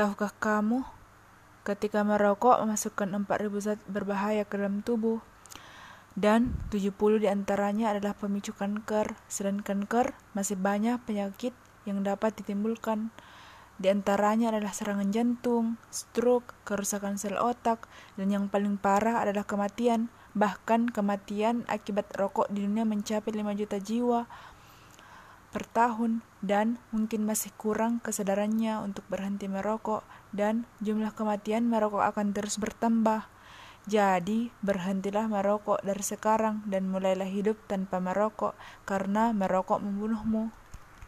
Tahukah kamu, ketika merokok memasukkan 4000 zat berbahaya ke dalam tubuh, dan 70 di antaranya adalah pemicu kanker. Selain kanker, masih banyak penyakit yang dapat ditimbulkan. Di antaranya adalah serangan jantung, stroke, kerusakan sel otak, dan yang paling parah adalah kematian. Bahkan kematian akibat rokok di dunia mencapai 5 juta jiwa per tahun dan mungkin masih kurang kesadarannya untuk berhenti merokok dan jumlah kematian merokok akan terus bertambah. Jadi, berhentilah merokok dari sekarang dan mulailah hidup tanpa merokok karena merokok membunuhmu.